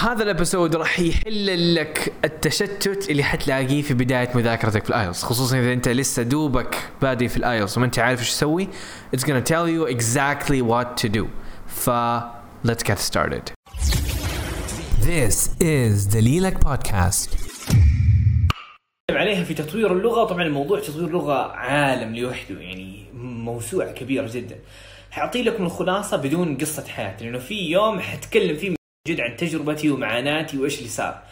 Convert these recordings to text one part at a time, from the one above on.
هذا ال episode راح يحل لك التشتت اللي حتلاقيه في بداية مذاكرتك في ال IELTS خصوصا إذا أنت لسه دوبك بادي في ال IELTS وما أنت عارف إيش تسوي it's gonna tell you exactly what to do. ف let's get started. This is دليلك بودكاست عليها في تطوير اللغة. طبعا الموضوع تطوير اللغة عالم لوحده يعني موسوعة كبيرة جدا. حأعطي لكم الخلاصة بدون قصة حياتي لأنه في يوم حتكلم فيه جد عن تجربتي ومعاناتي وإيش اللي صار.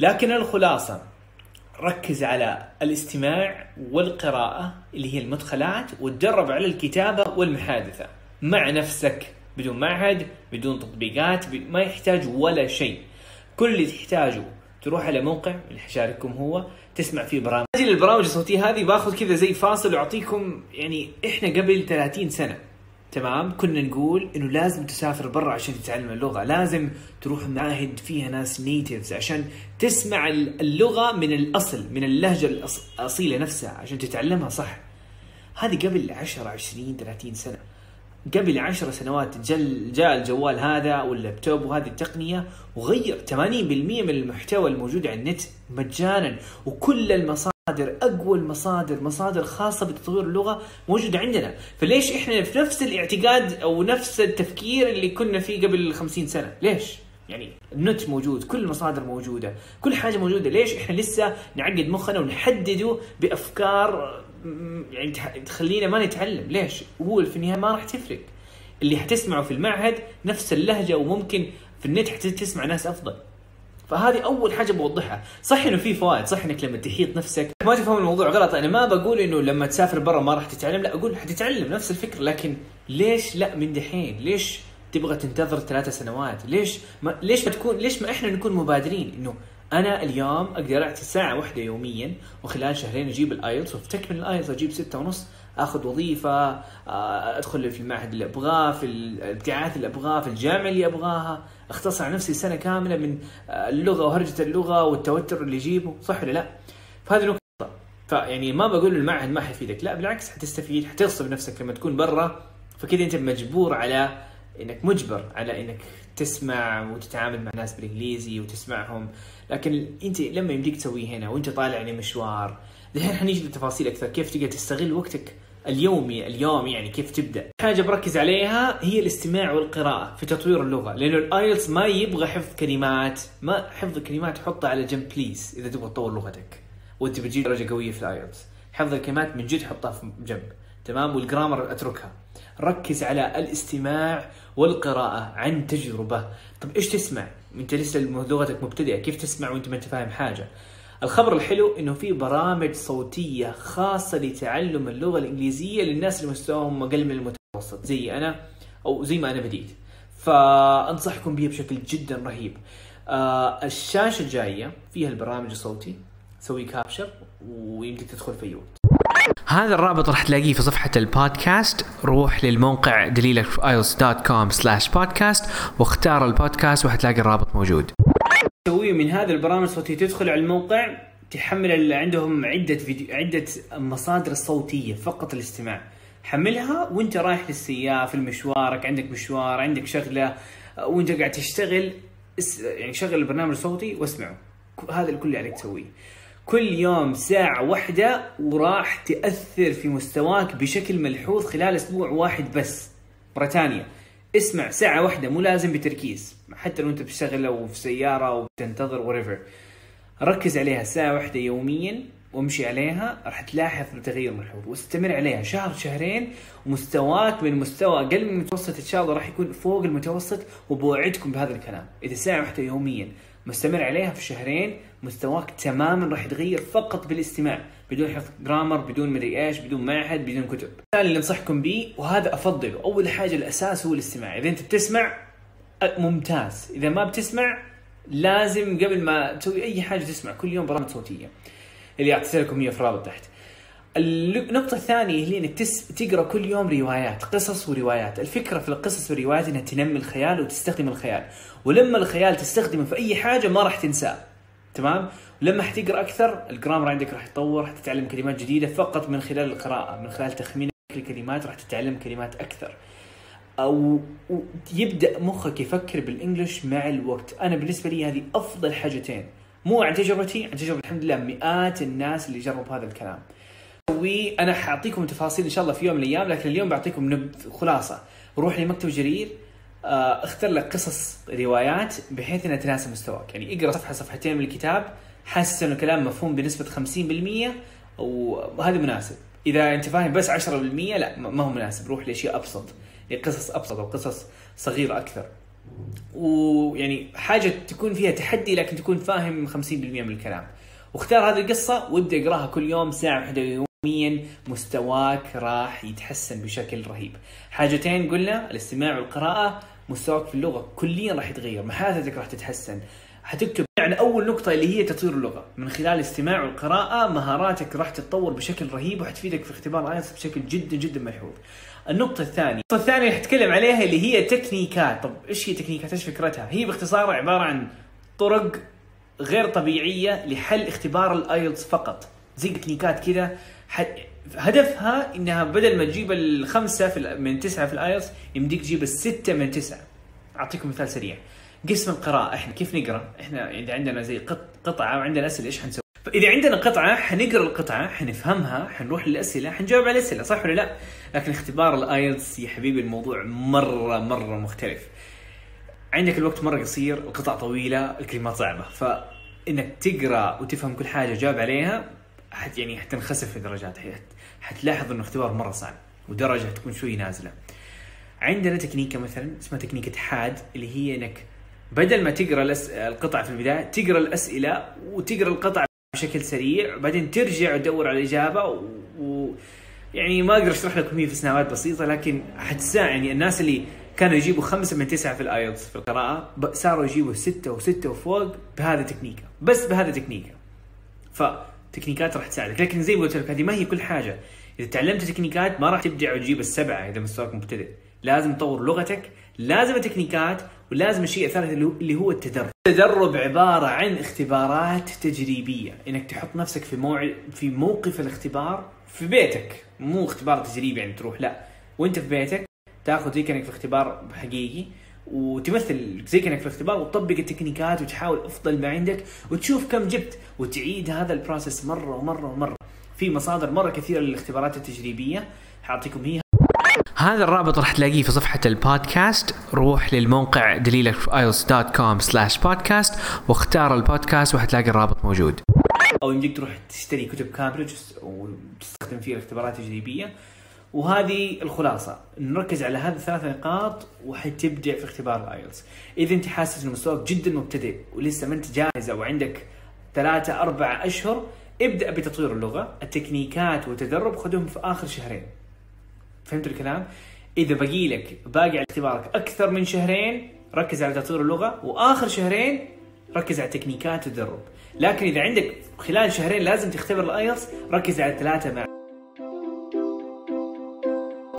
لكن الخلاصة ركز على الاستماع والقراءة اللي هي المدخلات وتدرب على الكتابة والمحادثة مع نفسك بدون معهد بدون تطبيقات ما يحتاج ولا شيء. كل اللي تحتاجه تروح على موقع اللي حشارككم هو تسمع فيه برامج. أجي للبرامج الصوتية هذه باخذ كذا زي فاصل وأعطيكم يعني إحنا قبل 30 سنة. تمام؟ كنا نقول إنه لازم تسافر برا عشان تتعلم اللغة. لازم تروح معاهد فيها ناس نيتيفز عشان تسمع اللغة من الأصل من اللهجة الأصيلة نفسها عشان تتعلمها صح. هذه قبل 10 20 30 سنة. قبل عشر سنوات جل جاء الجوال هذا واللابتوب وهذه التقنية وغير. 80% من المحتوى الموجود على النت مجانا. وكل المصادر أقوى المصادر مصادر خاصة بتطوير اللغة موجودة عندنا. فليش إحنا في نفس الاعتقاد أو نفس التفكير اللي كنا فيه قبل 50 سنة؟ ليش؟ يعني النت موجود كل المصادر موجودة كل حاجة موجودة. ليش إحنا لسه نعقد مخنا ونحدده بأفكار م- يعني تخلينا ما نتعلم؟ ليش؟ هو في النهاية ما راح تفرق. اللي حتسمعه في المعهد نفس اللهجة وممكن في النت حتسمع ناس أفضل. فهذه أول حاجة بوضحها. صح إنه في فوائد صح إنك لما تحيط نفسك. ما تفهم الموضوع غلط أنا ما بقول إنه لما تسافر برا ما راح تتعلم لا أقول حتتعلم نفس الفكرة لكن ليش لا من دحين؟ ليش تبغى تنتظر ثلاثة سنوات؟ ليش ما ليش ما تكون ليش ما إحنا نكون مبادرين؟ إنه أنا اليوم أقدر أعطي ساعة واحدة يوميا وخلال شهرين أجيب ال IELTS وأفتك من ال IELTS أجيب ستة ونص آخذ وظيفة آه، أدخل في المعهد اللي أبغاه في الابتعاث اللي أبغاه في الجامعة اللي أبغاها. اختصر على نفسي سنة كاملة من آه، اللغة وهرجة اللغة والتوتر اللي يجيبه. صح ولا لا؟ فهذه نقطة. فيعني ما بقول المعهد ما حيفيدك. لا بالعكس حتستفيد حتغصب نفسك لما تكون برا. فكذا أنت مجبور على إنك مجبر على إنك تسمع وتتعامل مع ناس بالإنجليزي وتسمعهم. لكن أنت لما يمديك تسويه هنا وأنت طالع لمشوار الحين حنيجي للتفاصيل أكثر. كيف تقدر تستغل وقتك اليومي اليوم يعني كيف تبدأ. حاجة بركز عليها هي الاستماع والقراءة في تطوير اللغة لأنه ال IELTS ما يبغى حفظ كلمات ما حفظ كلمات حطها على جنب please إذا تبغى تطور لغتك وانت بتجيب درجة قوية في الآيلتس. حفظ الكلمات من جد حطها في جنب تمام؟ والجرامر اتركها. ركز على الاستماع والقراءة عن تجربة. طب إيش تسمع؟ أنت لسه لغتك مبتدئة كيف تسمع وأنت ما أنت فاهم حاجة؟ الخبر الحلو إنه في برامج صوتية خاصة لتعلم اللغة الإنجليزية للناس اللي مستواهم أقل من المتوسط زي أنا أو زي ما أنا بديت. فأنصحكم بها بشكل جدا رهيب. آه الشاشة الجاية فيها البرامج الصوتي. سوي كابشر ويمديك تدخل في أي وقت. هذا الرابط راح تلاقيه في صفحة البودكاست. روح للموقع دليلك في ios.com slash podcast واختار البودكاست وحتلاقي الرابط موجود. تسويه من هذا البرامج الصوتية. تدخل على الموقع تحمل عندهم عدة فيديو عدة مصادر صوتية فقط الاستماع حملها وانت رايح للسيارة في مشوارك عندك مشوار عندك شغلة أه، وانت قاعد تشتغل يعني شغل البرنامج الصوتي واسمعه. هذا الكل اللي عليك تسويه. كل يوم ساعة واحدة وراح تأثر في مستواك بشكل ملحوظ خلال أسبوع واحد بس. مرة ثانية. اسمع ساعة واحدة مو لازم بتركيز. حتى لو انت بتشتغل أو في سيارة أو بتنتظر وريفر ركز عليها ساعة واحدة يوميا وامشي عليها راح تلاحظ تغير ملحوظ واستمر عليها شهر شهرين ومستواك من مستوى أقل من المتوسط إن شاء الله راح يكون فوق المتوسط وبوعدكم بهذا الكلام. إذا ساعة واحدة يوميا مستمر عليها في شهرين مستواك تماما راح يتغير فقط بالاستماع. بدون حفظ جرامر بدون مدري إيش بدون معهد بدون كتب. الثاني اللي أنصحكم به وهذا أفضله أول حاجة الأساس هو الاستماع. إذا أنت بتسمع ممتاز. إذا ما بتسمع لازم قبل ما تسوي أي حاجة تسمع كل يوم برامج صوتية اللي اعطيت لكم هي في الرابط تحت النقطة الثانية هي إنك تس... تقرأ كل يوم روايات، قصص وروايات، الفكرة في القصص والروايات إنها تنمي الخيال وتستخدم الخيال، ولما الخيال تستخدمه في أي حاجة ما راح تنساه. تمام؟ ولما حتقرا أكثر الجرامر عندك راح يتطور، حتتعلم كلمات جديدة فقط من خلال القراءة، من خلال تخمين الكلمات راح تتعلم كلمات أكثر. أو يبدأ مخك يفكر بالانجلش مع الوقت أنا بالنسبة لي هذه أفضل حاجتين مو عن تجربتي عن تجربة الحمد لله مئات الناس اللي جربوا هذا الكلام وأنا حأعطيكم تفاصيل إن شاء الله في يوم من الأيام لكن اليوم بعطيكم خلاصة روح لمكتب جرير اختر لك قصص روايات بحيث إنها تناسب مستواك. يعني اقرأ صفحة صفحتين من الكتاب حاسس انه كلام مفهوم بنسبة 50% وهذا مناسب. إذا أنت فاهم بس 10% لا ما هو مناسب. روح لاشياء أبسط لقصص أبسط أو قصص صغيرة أكثر. ويعني حاجة تكون فيها تحدي لكن تكون فاهم 50% من الكلام. واختار هذه القصة وابدأ اقراها كل يوم ساعة واحدة يوميا. مستواك راح يتحسن بشكل رهيب. حاجتين قلنا الاستماع والقراءة. مستواك في اللغة كليا راح يتغير محادثتك راح تتحسن حتكتب يعني أول نقطة اللي هي تطوير اللغة، من خلال الاستماع والقراءة مهاراتك راح تتطور بشكل رهيب وحتفيدك في اختبار ايلتس بشكل جدا جدا ملحوظ. النقطة الثانية، النقطة الثانية اللي حتكلم عليها اللي هي تكنيكات، طب إيش هي تكنيكات؟ إيش فكرتها؟ هي باختصار عبارة عن طرق غير طبيعية لحل اختبار الآيلتس فقط، زي تكنيكات كذا هدفها إنها بدل ما تجيب الخمسة في من تسعة في الآيلتس يمديك تجيب الستة من تسعة. أعطيكم مثال سريع. قسم القراءة إحنا كيف نقرأ؟ إحنا إذا عندنا زي قط- قطعة وعندنا اسئلة إيش حنسوي؟ فإذا عندنا قطعة حنقرأ القطعة حنفهمها حنروح للأسئلة حنجاوب على الأسئلة صح ولا لا؟ لكن اختبار الآيلتس يا حبيبي الموضوع مرة مرة مختلف. عندك الوقت مرة قصير، القطع طويلة، الكلمات صعبة، فإنك تقرأ وتفهم كل حاجة جاوب عليها يعني حتنخسف في درجات حتلاحظ إنه اختبار مرة صعب ودرجة تكون شوي نازلة. عندنا تكنيكة مثلا اسمها تكنيكة حاد اللي هي إنك بدل ما تقرأ. القطع في البداية تقرأ الأسئلة وتقرأ القطع بشكل سريع بعدين ترجع وتدور على الإجابة و... و... يعني ما أقدر أشرح لكم هي في ثواني بسيطة لكن حتساعد يعني الناس اللي كانوا يجيبوا خمسة من تسعة في الآيلتس في القراءة صاروا يجيبوا ستة وستة وفوق بهذا التكنيكة بس بهذا التكنيكة فتكنيكات راح تساعدك. لكن زي ما قلت لك هذه ما هي كل حاجة. إذا تعلمت تكنيكات ما راح تبدع وتجيب السبعة إذا مستواك مبتدئ. لازم تطور لغتك لازم التكنيكات ولازم الشيء الثالث اللي هو- التدرب. التدرب عبارة عن اختبارات تجريبية. إنك تحط نفسك في موع... في موقف الاختبار في بيتك. مو اختبار تجريبي يعني تروح لا. وأنت في بيتك تاخذ كانك في اختبار حقيقي. وتمثل زي كأنك في الاختبار وتطبق التكنيكات وتحاول أفضل ما عندك وتشوف كم جبت وتعيد هذا ال process مرة ومرة ومرة. في مصادر مرة كثيرة للاختبارات التجريبية. حاعطيكم هي. هذا الرابط راح تلاقيه في صفحة البودكاست. روح للموقع دليلك في ielts.com slash podcast واختار البودكاست وحتلاقي الرابط موجود. أو يمديك تروح تشتري كتب كامبريدج وتستخدم فيها اختبارات تجريبيه وهذه الخلاصة. نركز على هذه الثلاث نقاط وحتبدع في اختبار الآيلتس. إذا أنت حاسس إن مستواك جدا مبتدئ ولسه ما أنت جاهز أو عندك ثلاثة أربعة أشهر ابدأ بتطوير اللغة التكنيكات والتدرب خذهم في آخر شهرين. فهمت الكلام؟ إذا باقي لك باقي على اختبارك أكثر من شهرين ركز على تطوير اللغة وآخر شهرين ركز على التكنيكات والتدرب لكن إذا عندك خلال شهرين لازم تختبر الآيلتس ركز على الثلاثة مع